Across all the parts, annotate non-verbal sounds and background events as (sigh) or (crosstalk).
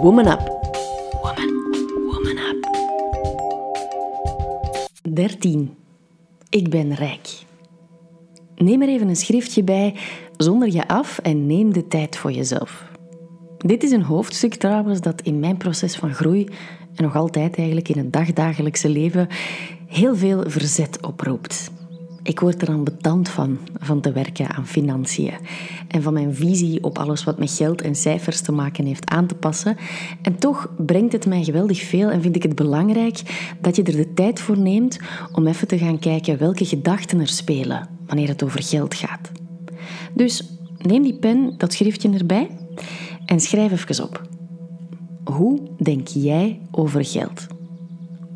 Woman Up. Woman, woman up. 13. Ik ben rijk. Neem er even een schriftje bij, zonder je af en neem de tijd voor jezelf. Dit is een hoofdstuk trouwens dat in mijn proces van groei en nog altijd eigenlijk in het dagdagelijkse leven heel veel verzet oproept. Ik word er aan betand van, van te werken aan financiën. En van mijn visie op alles wat met geld en cijfers te maken heeft aan te passen. En toch brengt het mij geweldig veel en vind ik het belangrijk dat je er de tijd voor neemt om even te gaan kijken welke gedachten er spelen wanneer het over geld gaat. Dus neem die pen, dat schriftje erbij en schrijf even op. Hoe denk jij over geld?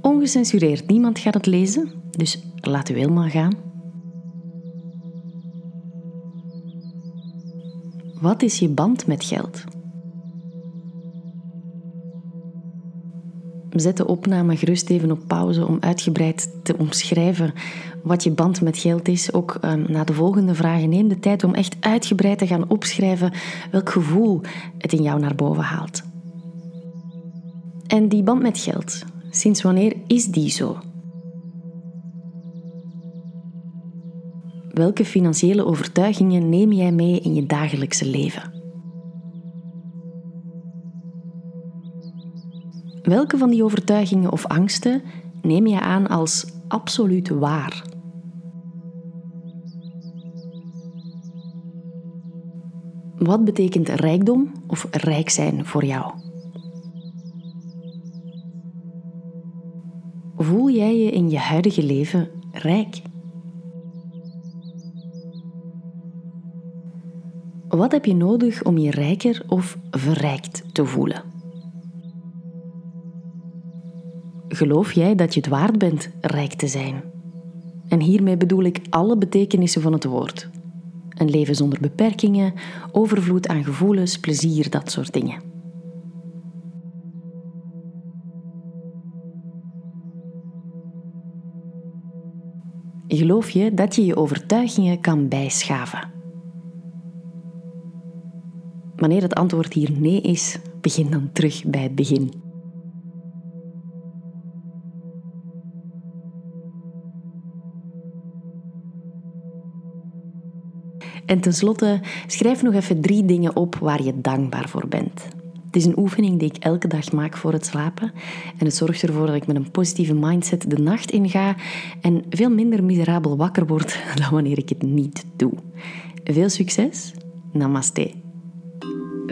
Ongecensureerd, niemand gaat het lezen, dus laat u helemaal gaan. Wat is je band met geld? Zet de opname gerust even op pauze om uitgebreid te omschrijven wat je band met geld is. Ook um, na de volgende vragen neem de tijd om echt uitgebreid te gaan opschrijven welk gevoel het in jou naar boven haalt. En die band met geld, sinds wanneer is die zo? Welke financiële overtuigingen neem jij mee in je dagelijkse leven? Welke van die overtuigingen of angsten neem je aan als absoluut waar? Wat betekent rijkdom of rijk zijn voor jou? Voel jij je in je huidige leven rijk? Wat heb je nodig om je rijker of verrijkt te voelen? Geloof jij dat je het waard bent rijk te zijn? En hiermee bedoel ik alle betekenissen van het woord. Een leven zonder beperkingen, overvloed aan gevoelens, plezier, dat soort dingen. Geloof je dat je je overtuigingen kan bijschaven? Wanneer het antwoord hier nee is, begin dan terug bij het begin. En tenslotte, schrijf nog even drie dingen op waar je dankbaar voor bent. Het is een oefening die ik elke dag maak voor het slapen. En het zorgt ervoor dat ik met een positieve mindset de nacht inga en veel minder miserabel wakker word (laughs) dan wanneer ik het niet doe. Veel succes. Namaste.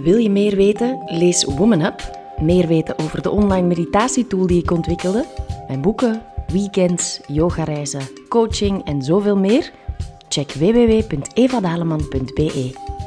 Wil je meer weten? Lees Woman Up. Meer weten over de online meditatietool die ik ontwikkelde, mijn boeken, weekends, yogareizen, coaching en zoveel meer? Check www.evadaleman.be.